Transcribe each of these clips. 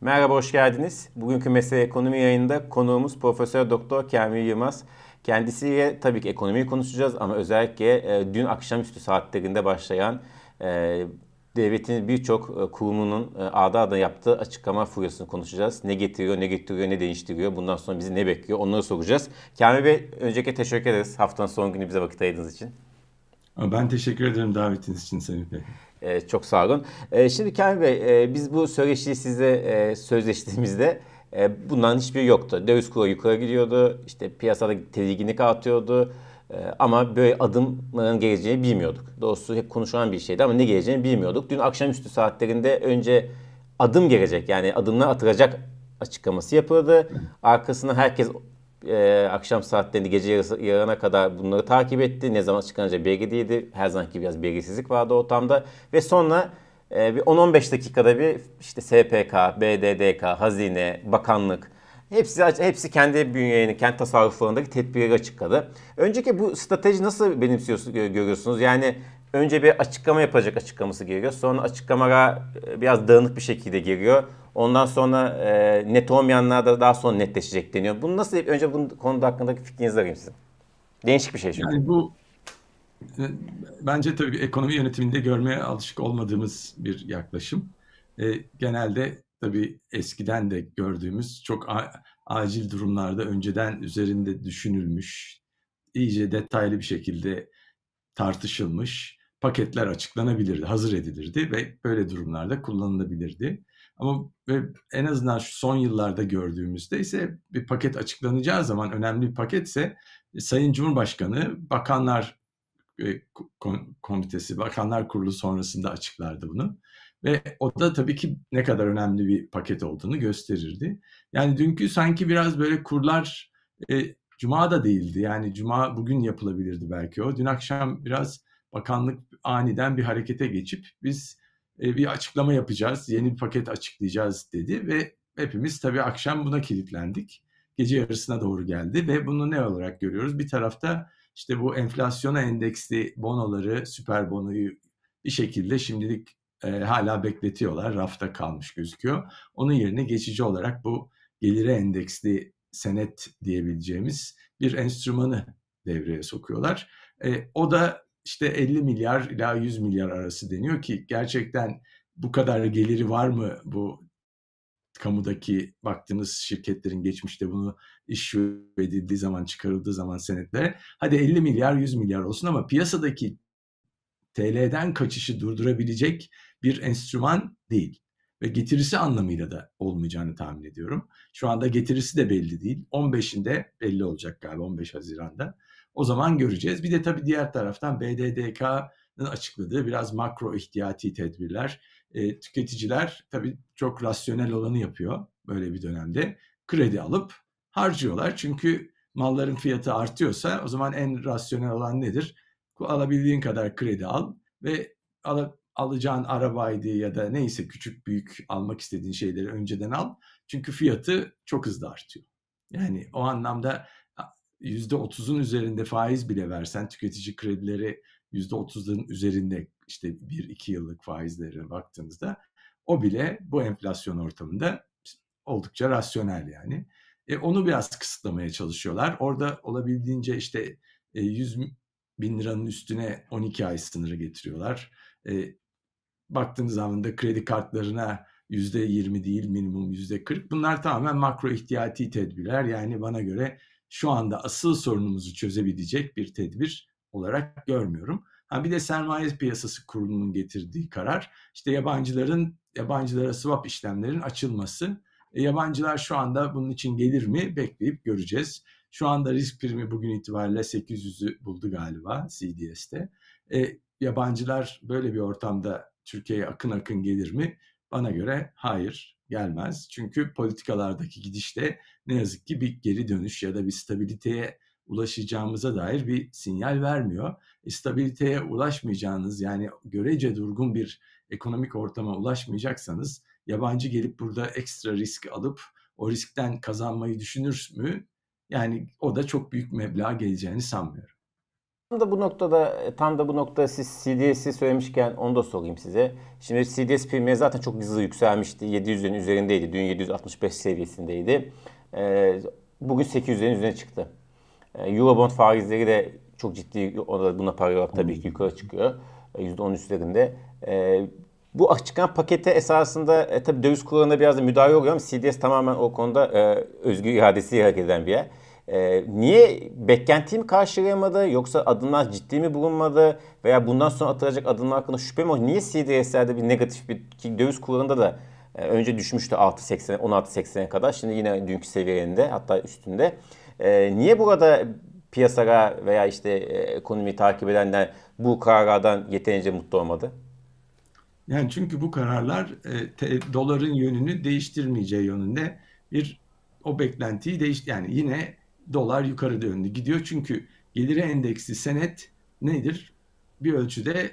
Merhaba, hoş geldiniz. Bugünkü Mesele Ekonomi yayında konuğumuz Profesör Doktor Kamil Yılmaz. Kendisiyle tabii ki ekonomiyi konuşacağız ama özellikle e, dün akşamüstü saatlerinde başlayan e, devletin birçok e, kurumunun adı adı yaptığı açıklama furyasını konuşacağız. Ne getiriyor, ne getiriyor, ne değiştiriyor, bundan sonra bizi ne bekliyor onları soracağız. Kamil Bey öncelikle teşekkür ederiz haftanın son günü bize vakit ayırdığınız için. Ben teşekkür ederim davetiniz için Semih Bey. Ee, çok sağ olun. Ee, şimdi Kamil Bey, e, biz bu söyleşiyi sizle e, sözleştiğimizde e, bundan hiçbir yoktu. Döviz kuru yukarı gidiyordu, işte piyasada tedirginlik artıyordu. E, ama böyle adımların geleceğini bilmiyorduk. Doğrusu hep konuşulan bir şeydi ama ne geleceğini bilmiyorduk. Dün akşamüstü saatlerinde önce adım gelecek yani adımlar atılacak açıklaması yapıldı. Arkasına herkes e, akşam saatlerinde gece yarına kadar bunları takip etti. Ne zaman çıkanacağı belli değildi. Her zamanki biraz belgisizlik vardı ortamda. Ve sonra e, bir 10-15 dakikada bir işte SPK, BDDK, Hazine, Bakanlık hepsi hepsi kendi bünyelerini, kendi tasarruflarındaki tedbirleri açıkladı. Önceki bu strateji nasıl benimsiyorsunuz, görüyorsunuz? Yani önce bir açıklama yapacak açıklaması geliyor. Sonra açıklamalar e, biraz dağınık bir şekilde geliyor. Ondan sonra e, net olmayanlar da daha sonra netleşecek deniyor. Bunu nasıl önce bu konuda hakkındaki fikrinizi alayım sizin. Değişik bir şey çünkü. Yani bu e, bence tabii ekonomi yönetiminde görmeye alışık olmadığımız bir yaklaşım. E, genelde tabii eskiden de gördüğümüz çok acil durumlarda önceden üzerinde düşünülmüş, iyice detaylı bir şekilde tartışılmış paketler açıklanabilirdi, hazır edilirdi ve böyle durumlarda kullanılabilirdi. Ama en azından şu son yıllarda gördüğümüzde ise bir paket açıklanacağı zaman önemli bir paketse e, Sayın Cumhurbaşkanı Bakanlar e, Komitesi, Bakanlar Kurulu sonrasında açıklardı bunu. Ve o da tabii ki ne kadar önemli bir paket olduğunu gösterirdi. Yani dünkü sanki biraz böyle kurlar e, Cuma da değildi. Yani Cuma bugün yapılabilirdi belki o. Dün akşam biraz bakanlık aniden bir harekete geçip biz e, bir açıklama yapacağız, yeni bir paket açıklayacağız dedi ve hepimiz tabii akşam buna kilitlendik. Gece yarısına doğru geldi ve bunu ne olarak görüyoruz? Bir tarafta işte bu enflasyona endeksli bonoları, süper bonoyu bir şekilde şimdilik e, hala bekletiyorlar. Rafta kalmış gözüküyor. Onun yerine geçici olarak bu gelire endeksli senet diyebileceğimiz bir enstrümanı devreye sokuyorlar. E, o da işte 50 milyar ila 100 milyar arası deniyor ki gerçekten bu kadar geliri var mı bu kamudaki baktığınız şirketlerin geçmişte bunu iş edildiği zaman çıkarıldığı zaman senetlere hadi 50 milyar 100 milyar olsun ama piyasadaki TL'den kaçışı durdurabilecek bir enstrüman değil ve getirisi anlamıyla da olmayacağını tahmin ediyorum. Şu anda getirisi de belli değil. 15'inde belli olacak galiba 15 Haziran'da. O zaman göreceğiz. Bir de tabii diğer taraftan BDDK'nın açıkladığı biraz makro ihtiyati tedbirler. E, tüketiciler tabii çok rasyonel olanı yapıyor böyle bir dönemde. Kredi alıp harcıyorlar. Çünkü malların fiyatı artıyorsa o zaman en rasyonel olan nedir? Alabildiğin kadar kredi al ve al, alacağın arabaydı ya da neyse küçük büyük almak istediğin şeyleri önceden al. Çünkü fiyatı çok hızlı artıyor. Yani o anlamda %30'un üzerinde faiz bile versen tüketici kredileri %30'ların üzerinde işte 1-2 yıllık faizlere baktığınızda o bile bu enflasyon ortamında oldukça rasyonel yani. E, onu biraz kısıtlamaya çalışıyorlar. Orada olabildiğince işte e, 100 bin liranın üstüne 12 ay sınırı getiriyorlar. E, baktığınız zaman da kredi kartlarına %20 değil minimum %40. Bunlar tamamen makro ihtiyati tedbirler. Yani bana göre şu anda asıl sorunumuzu çözebilecek bir tedbir olarak görmüyorum. Ha bir de sermaye piyasası kurulunun getirdiği karar işte yabancıların yabancılara swap işlemlerin açılması. E, yabancılar şu anda bunun için gelir mi bekleyip göreceğiz. Şu anda risk primi bugün itibariyle 800'ü buldu galiba CDS'te. E, yabancılar böyle bir ortamda Türkiye'ye akın akın gelir mi? Bana göre hayır gelmez. Çünkü politikalardaki gidişte ne yazık ki bir geri dönüş ya da bir stabiliteye ulaşacağımıza dair bir sinyal vermiyor. E, stabiliteye ulaşmayacağınız yani görece durgun bir ekonomik ortama ulaşmayacaksanız yabancı gelip burada ekstra risk alıp o riskten kazanmayı düşünür mü? Yani o da çok büyük meblağ geleceğini sanmıyorum. Tam da bu noktada tam da bu noktada siz CDS'i söylemişken onu da sorayım size. Şimdi CDS primleri zaten çok hızlı yükselmişti. 700'lerin üzerindeydi. Dün 765 seviyesindeydi. Ee, bugün 800'lerin üzerine çıktı. Ee, Eurobond faizleri de çok ciddi buna paralel tabii ki yukarı çıkıyor. %10 üstlerinde. Ee, bu çıkan pakete esasında e, tabii döviz kurlarında biraz da müdahale oluyor ama CDS tamamen o konuda e, özgür iradesi hareket eden bir yer. E, niye beklentiyi mi karşılayamadı yoksa adımlar ciddi mi bulunmadı veya bundan sonra atılacak adımlar hakkında şüphe mi oldu? Niye CDS'lerde bir negatif bir ki döviz kurlarında da e, önce düşmüştü 6.80 16.80'e kadar şimdi yine dünkü seviyelerinde hatta üstünde. E, niye burada piyasara veya işte e, ekonomiyi takip edenler bu kararlardan yeterince mutlu olmadı? Yani çünkü bu kararlar e, te, doların yönünü değiştirmeyeceği yönünde bir o beklentiyi değiş yani yine dolar yukarı yönlü gidiyor. Çünkü geliri endeksi senet nedir? Bir ölçüde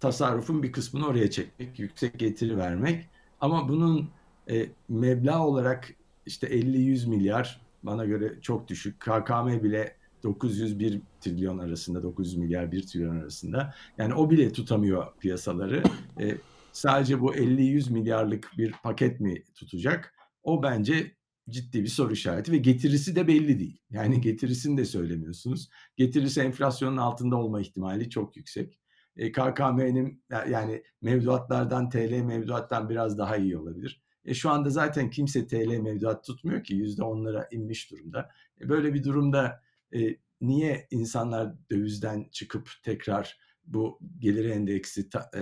tasarrufun bir kısmını oraya çekmek, yüksek getiri vermek. Ama bunun e, meblağ olarak işte 50-100 milyar bana göre çok düşük. KKM bile 901 trilyon arasında, 900 milyar 1 trilyon arasında. Yani o bile tutamıyor piyasaları. E, sadece bu 50-100 milyarlık bir paket mi tutacak? O bence ciddi bir soru işareti ve getirisi de belli değil. Yani getirisini de söylemiyorsunuz. Getirisi enflasyonun altında olma ihtimali çok yüksek. E, KKM'nin yani mevduatlardan TL mevduattan biraz daha iyi olabilir. E, şu anda zaten kimse TL mevduat tutmuyor ki yüzde onlara inmiş durumda. E, böyle bir durumda e, niye insanlar dövizden çıkıp tekrar bu gelir endeksi ta, e,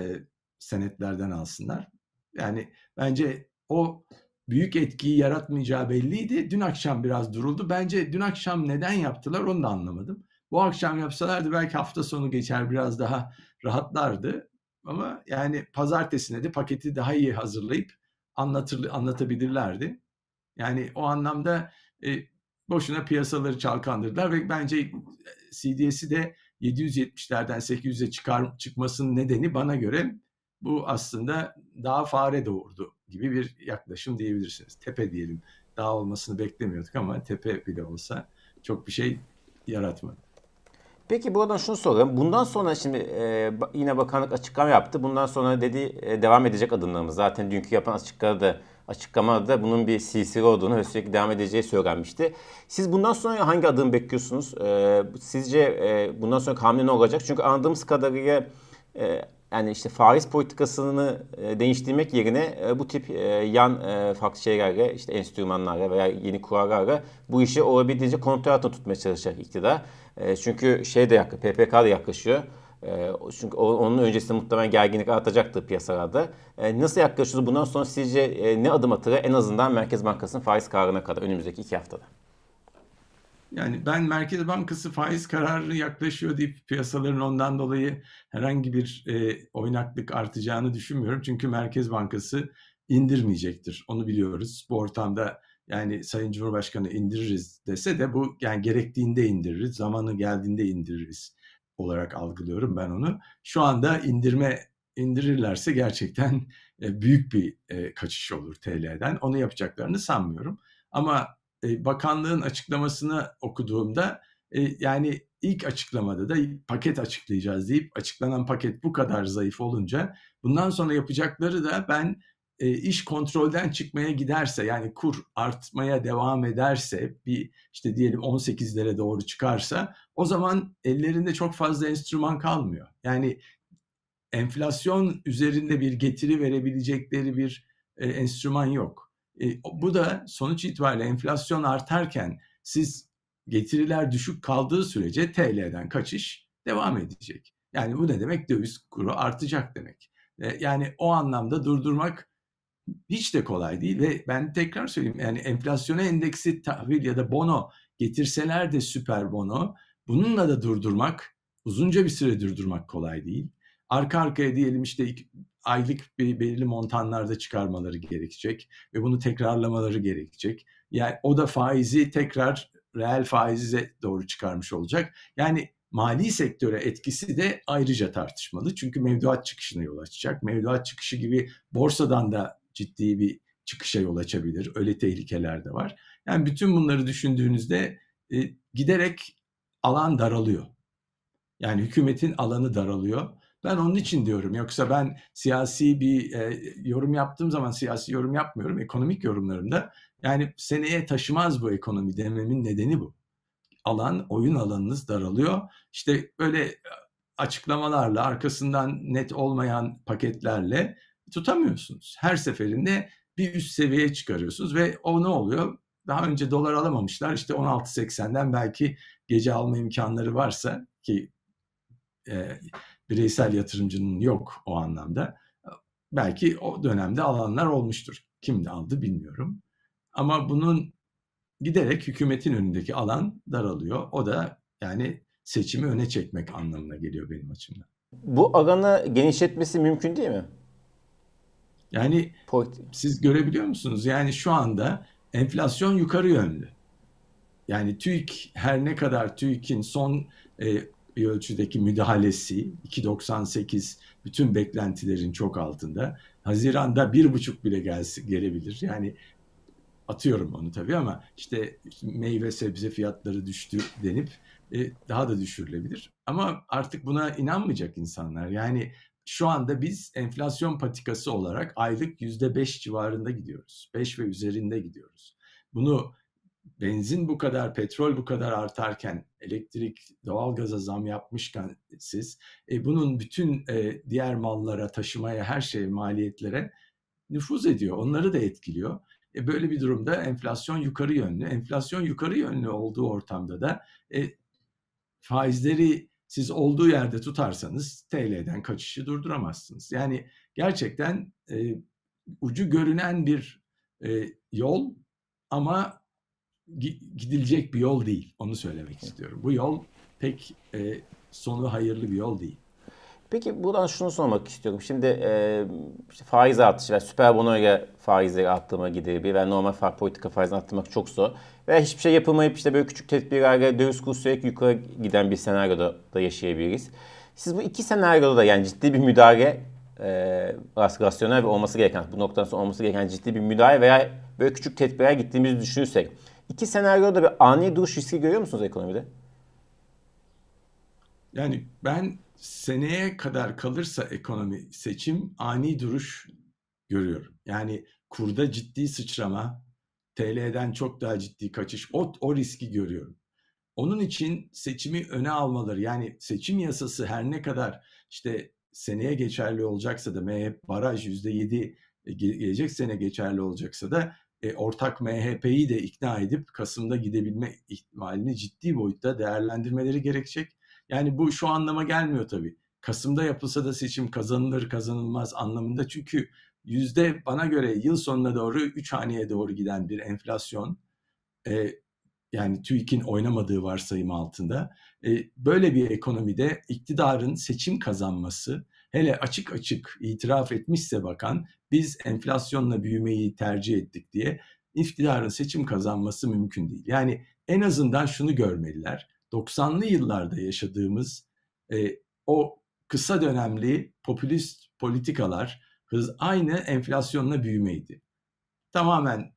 senetlerden alsınlar? Yani bence o büyük etkiyi yaratmayacağı belliydi. Dün akşam biraz duruldu. Bence dün akşam neden yaptılar onu da anlamadım. Bu akşam yapsalardı belki hafta sonu geçer biraz daha rahatlardı. Ama yani pazartesine de paketi daha iyi hazırlayıp anlatır, anlatabilirlerdi. Yani o anlamda e, boşuna piyasaları çalkandırdılar ve bence CDS'i de 770'lerden 800'e çıkar, çıkmasının nedeni bana göre bu aslında daha fare doğurdu gibi bir yaklaşım diyebilirsiniz. Tepe diyelim. Daha olmasını beklemiyorduk ama tepe bile olsa çok bir şey yaratmadı. Peki buradan şunu sorayım. Bundan sonra şimdi e, yine bakanlık açıklama yaptı. Bundan sonra dedi e, devam edecek adımlarımız. Zaten dünkü yapan açıklamada açıklamada bunun bir CCR olduğunu ve sürekli devam edeceği söylenmişti. Siz bundan sonra hangi adım bekliyorsunuz? E, sizce e, bundan sonra hamle ne olacak? Çünkü anladığımız kadarıyla e, yani işte faiz politikasını e, değiştirmek yerine e, bu tip e, yan farklı şeylerle işte enstrümanlarla veya yeni kurallarla bu işi olabildiğince kontrol altında tutmaya çalışacak iktidar. Çünkü şey de yaklaşıyor, PPK da yaklaşıyor. Çünkü onun öncesinde muhtemelen gerginlik artacaktır piyasalarda. Nasıl yaklaşıyoruz? Bundan sonra sizce ne adım atır en azından Merkez Bankası'nın faiz kararına kadar önümüzdeki iki haftada? Yani ben Merkez Bankası faiz kararı yaklaşıyor deyip piyasaların ondan dolayı herhangi bir e, oynaklık artacağını düşünmüyorum. Çünkü Merkez Bankası indirmeyecektir. Onu biliyoruz. Bu ortamda yani Sayın Cumhurbaşkanı indiririz dese de bu yani gerektiğinde indiririz, zamanı geldiğinde indiririz olarak algılıyorum ben onu. Şu anda indirme indirirlerse gerçekten e, büyük bir e, kaçış olur TL'den. Onu yapacaklarını sanmıyorum. Ama e, bakanlığın açıklamasını okuduğumda e, yani ilk açıklamada da paket açıklayacağız deyip açıklanan paket bu kadar zayıf olunca bundan sonra yapacakları da ben e, iş kontrolden çıkmaya giderse yani kur artmaya devam ederse bir işte diyelim 18'lere doğru çıkarsa o zaman ellerinde çok fazla enstrüman kalmıyor. Yani enflasyon üzerinde bir getiri verebilecekleri bir e, enstrüman yok. E, bu da sonuç itibariyle enflasyon artarken siz getiriler düşük kaldığı sürece TL'den kaçış devam edecek. Yani bu ne demek? Döviz kuru artacak demek. E, yani o anlamda durdurmak hiç de kolay değil ve ben tekrar söyleyeyim yani enflasyona endeksi tahvil ya da bono getirseler de süper bono bununla da durdurmak uzunca bir süre durdurmak kolay değil. Arka arkaya diyelim işte aylık bir belirli montanlarda çıkarmaları gerekecek ve bunu tekrarlamaları gerekecek. Yani o da faizi tekrar reel faize doğru çıkarmış olacak. Yani mali sektöre etkisi de ayrıca tartışmalı. Çünkü mevduat çıkışına yol açacak. Mevduat çıkışı gibi borsadan da ciddi bir çıkışa yol açabilir. Öyle tehlikeler de var. Yani bütün bunları düşündüğünüzde e, giderek alan daralıyor. Yani hükümetin alanı daralıyor. Ben onun için diyorum. Yoksa ben siyasi bir e, yorum yaptığım zaman siyasi yorum yapmıyorum. Ekonomik yorumlarımda yani seneye taşımaz bu ekonomi dememin nedeni bu. Alan, oyun alanınız daralıyor. İşte böyle açıklamalarla, arkasından net olmayan paketlerle tutamıyorsunuz. Her seferinde bir üst seviyeye çıkarıyorsunuz ve o ne oluyor? Daha önce dolar alamamışlar. İşte 16.80'den belki gece alma imkanları varsa ki e, bireysel yatırımcının yok o anlamda. Belki o dönemde alanlar olmuştur. Kim de aldı bilmiyorum. Ama bunun giderek hükümetin önündeki alan daralıyor. O da yani seçimi öne çekmek anlamına geliyor benim açımdan. Bu alanı genişletmesi mümkün değil mi? Yani siz görebiliyor musunuz? Yani şu anda enflasyon yukarı yönlü. Yani TÜİK her ne kadar TÜİK'in son e, bir ölçüdeki müdahalesi 2.98 bütün beklentilerin çok altında. Haziranda bir buçuk bile gelsin, gelebilir. Yani atıyorum onu tabii ama işte, meyve sebze fiyatları düştü denip e, daha da düşürülebilir. Ama artık buna inanmayacak insanlar. Yani şu anda biz enflasyon patikası olarak aylık yüzde beş civarında gidiyoruz. Beş ve üzerinde gidiyoruz. Bunu benzin bu kadar, petrol bu kadar artarken, elektrik, doğalgaza zam yapmışken siz, e, bunun bütün e, diğer mallara, taşımaya, her şeye, maliyetlere nüfuz ediyor. Onları da etkiliyor. E, böyle bir durumda enflasyon yukarı yönlü. Enflasyon yukarı yönlü olduğu ortamda da e, faizleri siz olduğu yerde tutarsanız TL'den kaçışı durduramazsınız. Yani gerçekten e, ucu görünen bir e, yol ama gidilecek bir yol değil. Onu söylemek istiyorum. Bu yol pek e, sonu hayırlı bir yol değil. Peki buradan şunu sormak istiyorum. Şimdi e, işte faiz artışı ve süper bonoyla faizleri arttırma giderebilir ve normal faiz politika faizini arttırmak çok zor. Veya hiçbir şey yapılmayıp işte böyle küçük tedbirlerle döviz kuru sürekli yukarı giden bir senaryoda da yaşayabiliriz. Siz bu iki senaryoda da yani ciddi bir müdahale e, rasyonel ve olması gereken bu noktadan sonra olması gereken ciddi bir müdahale veya böyle küçük tedbirler gittiğimizi düşünürsek İki senaryoda bir ani duruş riski görüyor musunuz ekonomide? Yani ben seneye kadar kalırsa ekonomi seçim ani duruş görüyorum. Yani kurda ciddi sıçrama, TL'den çok daha ciddi kaçış o, o riski görüyorum. Onun için seçimi öne almaları yani seçim yasası her ne kadar işte seneye geçerli olacaksa da MHP baraj %7 e, gelecek sene geçerli olacaksa da e, ortak MHP'yi de ikna edip Kasım'da gidebilme ihtimalini ciddi boyutta değerlendirmeleri gerekecek. Yani bu şu anlama gelmiyor tabii. Kasım'da yapılsa da seçim kazanılır kazanılmaz anlamında çünkü yüzde bana göre yıl sonuna doğru 3 haneye doğru giden bir enflasyon e, yani TÜİK'in oynamadığı varsayım altında e, böyle bir ekonomide iktidarın seçim kazanması hele açık açık itiraf etmişse bakan biz enflasyonla büyümeyi tercih ettik diye iktidarın seçim kazanması mümkün değil. Yani en azından şunu görmeliler. 90'lı yıllarda yaşadığımız e, o kısa dönemli popülist politikalar hız aynı enflasyonla büyümeydi. Tamamen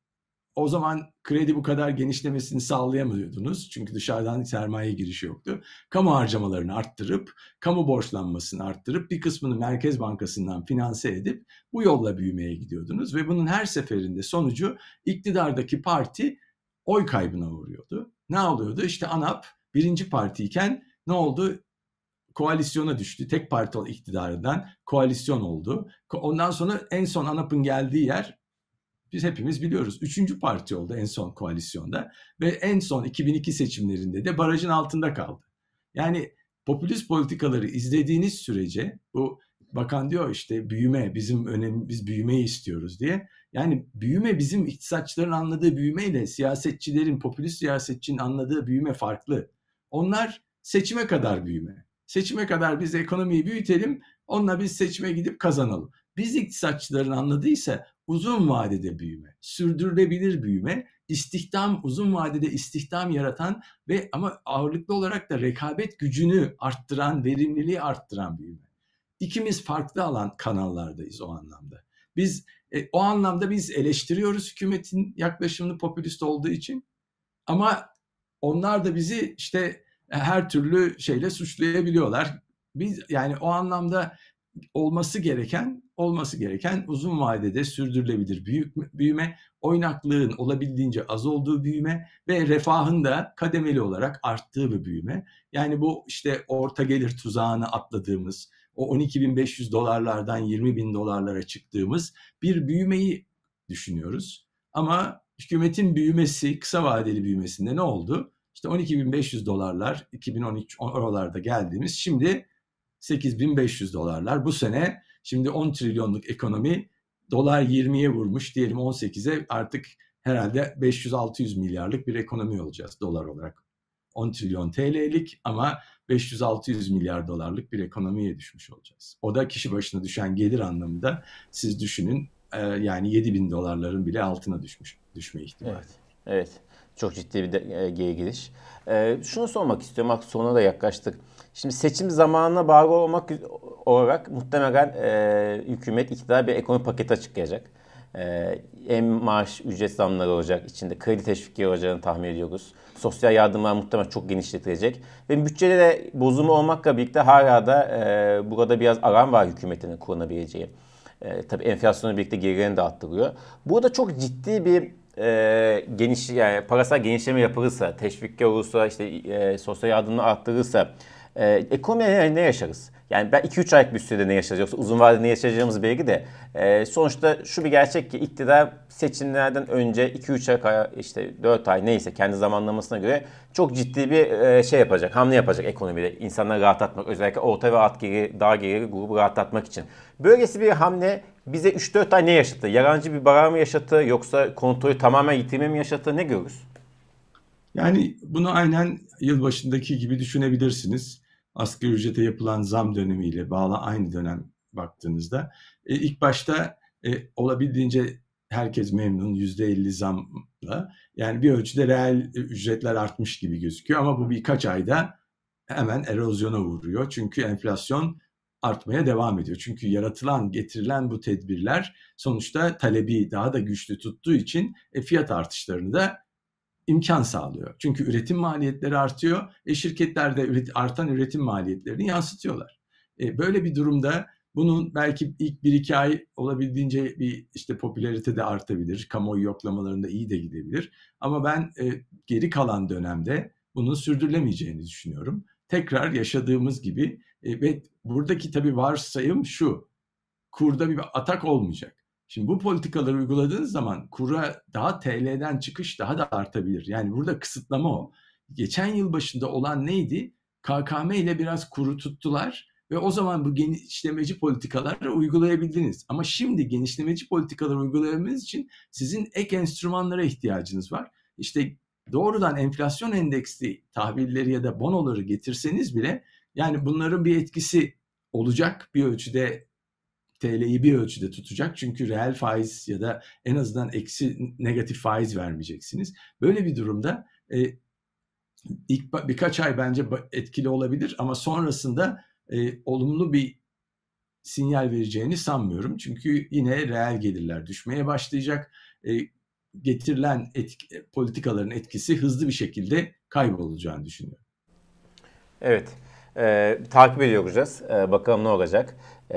o zaman kredi bu kadar genişlemesini sağlayamıyordunuz. Çünkü dışarıdan sermaye girişi yoktu. Kamu harcamalarını arttırıp, kamu borçlanmasını arttırıp bir kısmını Merkez Bankası'ndan finanse edip bu yolla büyümeye gidiyordunuz. Ve bunun her seferinde sonucu iktidardaki parti oy kaybına uğruyordu. Ne oluyordu? İşte ANAP birinci partiyken ne oldu? koalisyona düştü. Tek parti iktidarından koalisyon oldu. Ondan sonra en son ANAP'ın geldiği yer biz hepimiz biliyoruz. Üçüncü parti oldu en son koalisyonda ve en son 2002 seçimlerinde de barajın altında kaldı. Yani popülist politikaları izlediğiniz sürece bu bakan diyor işte büyüme bizim önemli biz büyümeyi istiyoruz diye. Yani büyüme bizim iktisatçıların anladığı büyümeyle siyasetçilerin popülist siyasetçinin anladığı büyüme farklı. Onlar seçime kadar büyüme. Seçime kadar biz ekonomiyi büyütelim, onunla biz seçime gidip kazanalım. Biz iktisatçıların anladıysa uzun vadede büyüme, sürdürülebilir büyüme, istihdam uzun vadede istihdam yaratan ve ama ağırlıklı olarak da rekabet gücünü arttıran, verimliliği arttıran büyüme. İkimiz farklı alan kanallardayız o anlamda. Biz e, o anlamda biz eleştiriyoruz hükümetin yaklaşımını popülist olduğu için. Ama onlar da bizi işte her türlü şeyle suçlayabiliyorlar. Biz yani o anlamda olması gereken olması gereken uzun vadede sürdürülebilir büyük büyüme, oynaklığın olabildiğince az olduğu büyüme ve refahın da kademeli olarak arttığı bir büyüme. Yani bu işte orta gelir tuzağını atladığımız, o 12.500 dolarlardan 20.000 dolarlara çıktığımız bir büyümeyi düşünüyoruz. Ama hükümetin büyümesi, kısa vadeli büyümesinde ne oldu? İşte 12.500 dolarlar 2013 oralarda geldiğimiz şimdi 8500 dolarlar. Bu sene şimdi 10 trilyonluk ekonomi dolar 20'ye vurmuş diyelim 18'e artık herhalde 500-600 milyarlık bir ekonomi olacağız dolar olarak. 10 trilyon TL'lik ama 500-600 milyar dolarlık bir ekonomiye düşmüş olacağız. O da kişi başına düşen gelir anlamında siz düşünün yani 7 bin dolarların bile altına düşmüş düşme ihtimali. Evet. Evet. Çok ciddi bir de, e, geri. E, şunu sormak istiyorum. Bak sonuna da yaklaştık. Şimdi seçim zamanına bağlı olmak olarak muhtemelen e, hükümet iktidar bir ekonomi paketi açıklayacak. E, en maaş ücret zamları olacak. içinde kredi teşvikleri olacağını tahmin ediyoruz. Sosyal yardımlar muhtemelen çok genişletilecek. Ve bütçede de bozumu olmakla birlikte hala da e, burada biraz aram var hükümetin kullanabileceği. E, tabii enflasyonla birlikte gerilerini de arttırıyor. Burada çok ciddi bir e, geniş yani parasal genişleme yapılırsa, teşvikler olursa, işte e, sosyal yardımını arttırırsa e, ekonomide ne yaşarız? Yani ben 2-3 aylık bir sürede ne yaşayacağız yoksa uzun vadede ne yaşayacağımız belki de e, sonuçta şu bir gerçek ki iktidar seçimlerden önce 2-3 ay işte 4 ay neyse kendi zamanlamasına göre çok ciddi bir e, şey yapacak, hamle yapacak ekonomide. İnsanları rahatlatmak özellikle orta ve alt geri, daha geri grubu rahatlatmak için. Böylesi bir hamle bize 3-4 ay ne yaşattı? Yarancı bir barar mı yaşattı yoksa kontrolü tamamen yitirme mi yaşattı? Ne görürüz? Yani bunu aynen yılbaşındaki gibi düşünebilirsiniz. Asgari ücrete yapılan zam dönemiyle bağlı aynı dönem baktığınızda. E, ilk başta e, olabildiğince herkes memnun %50 zamla. Yani bir ölçüde reel ücretler artmış gibi gözüküyor ama bu birkaç ayda hemen erozyona uğruyor. Çünkü enflasyon artmaya devam ediyor. Çünkü yaratılan, getirilen bu tedbirler sonuçta talebi daha da güçlü tuttuğu için e, fiyat artışlarını da imkan sağlıyor. Çünkü üretim maliyetleri artıyor. E, şirketler de üret, artan üretim maliyetlerini yansıtıyorlar. E, böyle bir durumda bunun belki ilk bir iki ay olabildiğince bir işte popülarite de artabilir. Kamuoyu yoklamalarında iyi de gidebilir. Ama ben e, geri kalan dönemde bunun sürdürülemeyeceğini düşünüyorum. Tekrar yaşadığımız gibi e, ve buradaki tabii varsayım şu. Kurda bir atak olmayacak. Şimdi bu politikaları uyguladığınız zaman kura daha TL'den çıkış daha da artabilir. Yani burada kısıtlama o. Geçen yıl başında olan neydi? KKM ile biraz kuru tuttular ve o zaman bu genişlemeci politikaları uygulayabildiniz. Ama şimdi genişlemeci politikaları uygulayabilmeniz için sizin ek enstrümanlara ihtiyacınız var. İşte doğrudan enflasyon endeksli tahvilleri ya da bonoları getirseniz bile yani bunların bir etkisi olacak bir ölçüde TL'yi bir ölçüde tutacak. Çünkü reel faiz ya da en azından eksi negatif faiz vermeyeceksiniz. Böyle bir durumda e, ilk birkaç ay bence etkili olabilir ama sonrasında e, olumlu bir sinyal vereceğini sanmıyorum. Çünkü yine reel gelirler düşmeye başlayacak. E, getirilen etki, politikaların etkisi hızlı bir şekilde kaybolacağını düşünüyorum. Evet. E, takip ediyor olacağız. E, bakalım ne olacak. E,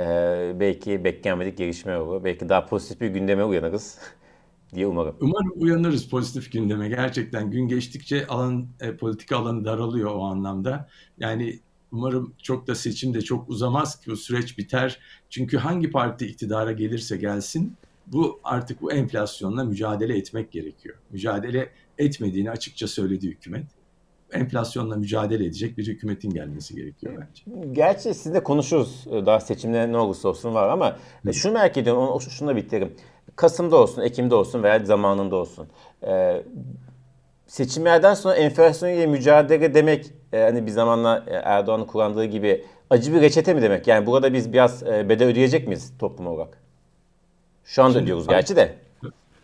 belki beklenmedik gelişme olur. Belki daha pozitif bir gündeme uyanırız diye umarım. Umarım uyanırız pozitif gündeme. Gerçekten gün geçtikçe alan e, politika alanı daralıyor o anlamda. Yani umarım çok da seçim de çok uzamaz ki o süreç biter. Çünkü hangi parti iktidara gelirse gelsin bu artık bu enflasyonla mücadele etmek gerekiyor. Mücadele etmediğini açıkça söyledi hükümet enflasyonla mücadele edecek bir hükümetin gelmesi gerekiyor bence. Gerçi sizle konuşuruz. Ee, daha seçimde ne olursa olsun var ama Hı. şunu merak ediyorum. Onu, şunu da bitirelim. Kasım'da olsun, Ekim'de olsun veya zamanında olsun. Ee, seçimlerden sonra enflasyon ile mücadele demek e, hani bir zamanla e, Erdoğan'ın kullandığı gibi acı bir reçete mi demek? Yani burada biz biraz e, bedel ödeyecek miyiz toplum olarak? Şu anda Şimdi, ödüyoruz gerçi de.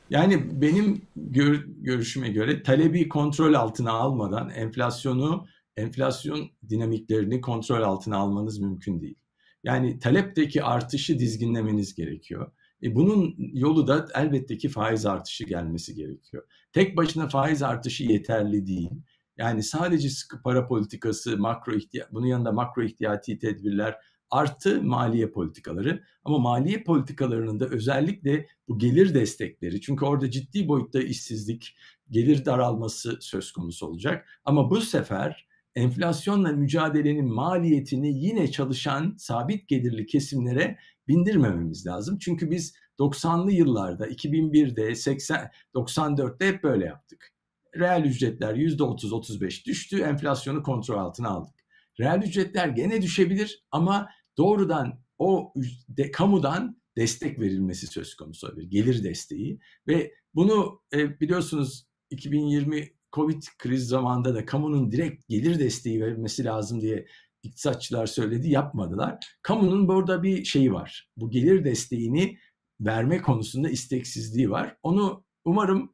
Yani benim gör, görüşüme göre talebi kontrol altına almadan enflasyonu, enflasyon dinamiklerini kontrol altına almanız mümkün değil. Yani talepteki artışı dizginlemeniz gerekiyor. E bunun yolu da elbette ki faiz artışı gelmesi gerekiyor. Tek başına faiz artışı yeterli değil. Yani sadece sıkı para politikası, makro ihtiya bunun yanında makro ihtiyati tedbirler artı maliye politikaları. Ama maliye politikalarının da özellikle bu gelir destekleri çünkü orada ciddi boyutta işsizlik, gelir daralması söz konusu olacak. Ama bu sefer enflasyonla mücadelenin maliyetini yine çalışan sabit gelirli kesimlere bindirmememiz lazım. Çünkü biz 90'lı yıllarda, 2001'de, 80, 94'te hep böyle yaptık. Reel ücretler %30-35 düştü, enflasyonu kontrol altına aldık. Reel ücretler gene düşebilir ama doğrudan o de, kamudan destek verilmesi söz konusu olabilir. Gelir desteği ve bunu e, biliyorsunuz 2020 Covid kriz zamanında da kamunun direkt gelir desteği verilmesi lazım diye iktisatçılar söyledi yapmadılar. Kamunun burada bir şeyi var. Bu gelir desteğini verme konusunda isteksizliği var. Onu umarım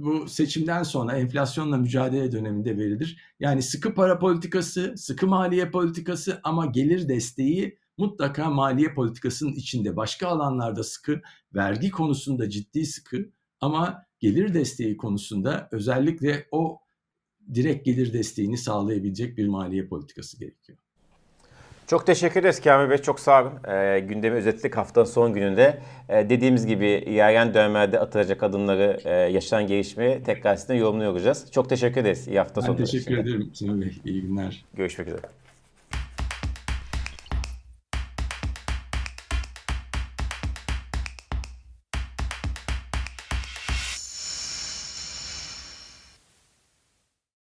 bu seçimden sonra enflasyonla mücadele döneminde verilir. Yani sıkı para politikası, sıkı maliye politikası ama gelir desteği mutlaka maliye politikasının içinde. Başka alanlarda sıkı, vergi konusunda ciddi sıkı ama gelir desteği konusunda özellikle o direkt gelir desteğini sağlayabilecek bir maliye politikası gerekiyor. Çok teşekkür ederiz Kamil Bey. Çok sağ olun. E, gündemi özetlik haftanın son gününde. E, dediğimiz gibi ilerleyen dönemlerde atılacak adımları, e, yaşanan gelişmeyi tekrar sizinle yorumluyor olacağız. Çok teşekkür ederiz. İyi hafta sonu. Ben teşekkür ederim Sinan Bey. İyi günler. Görüşmek üzere.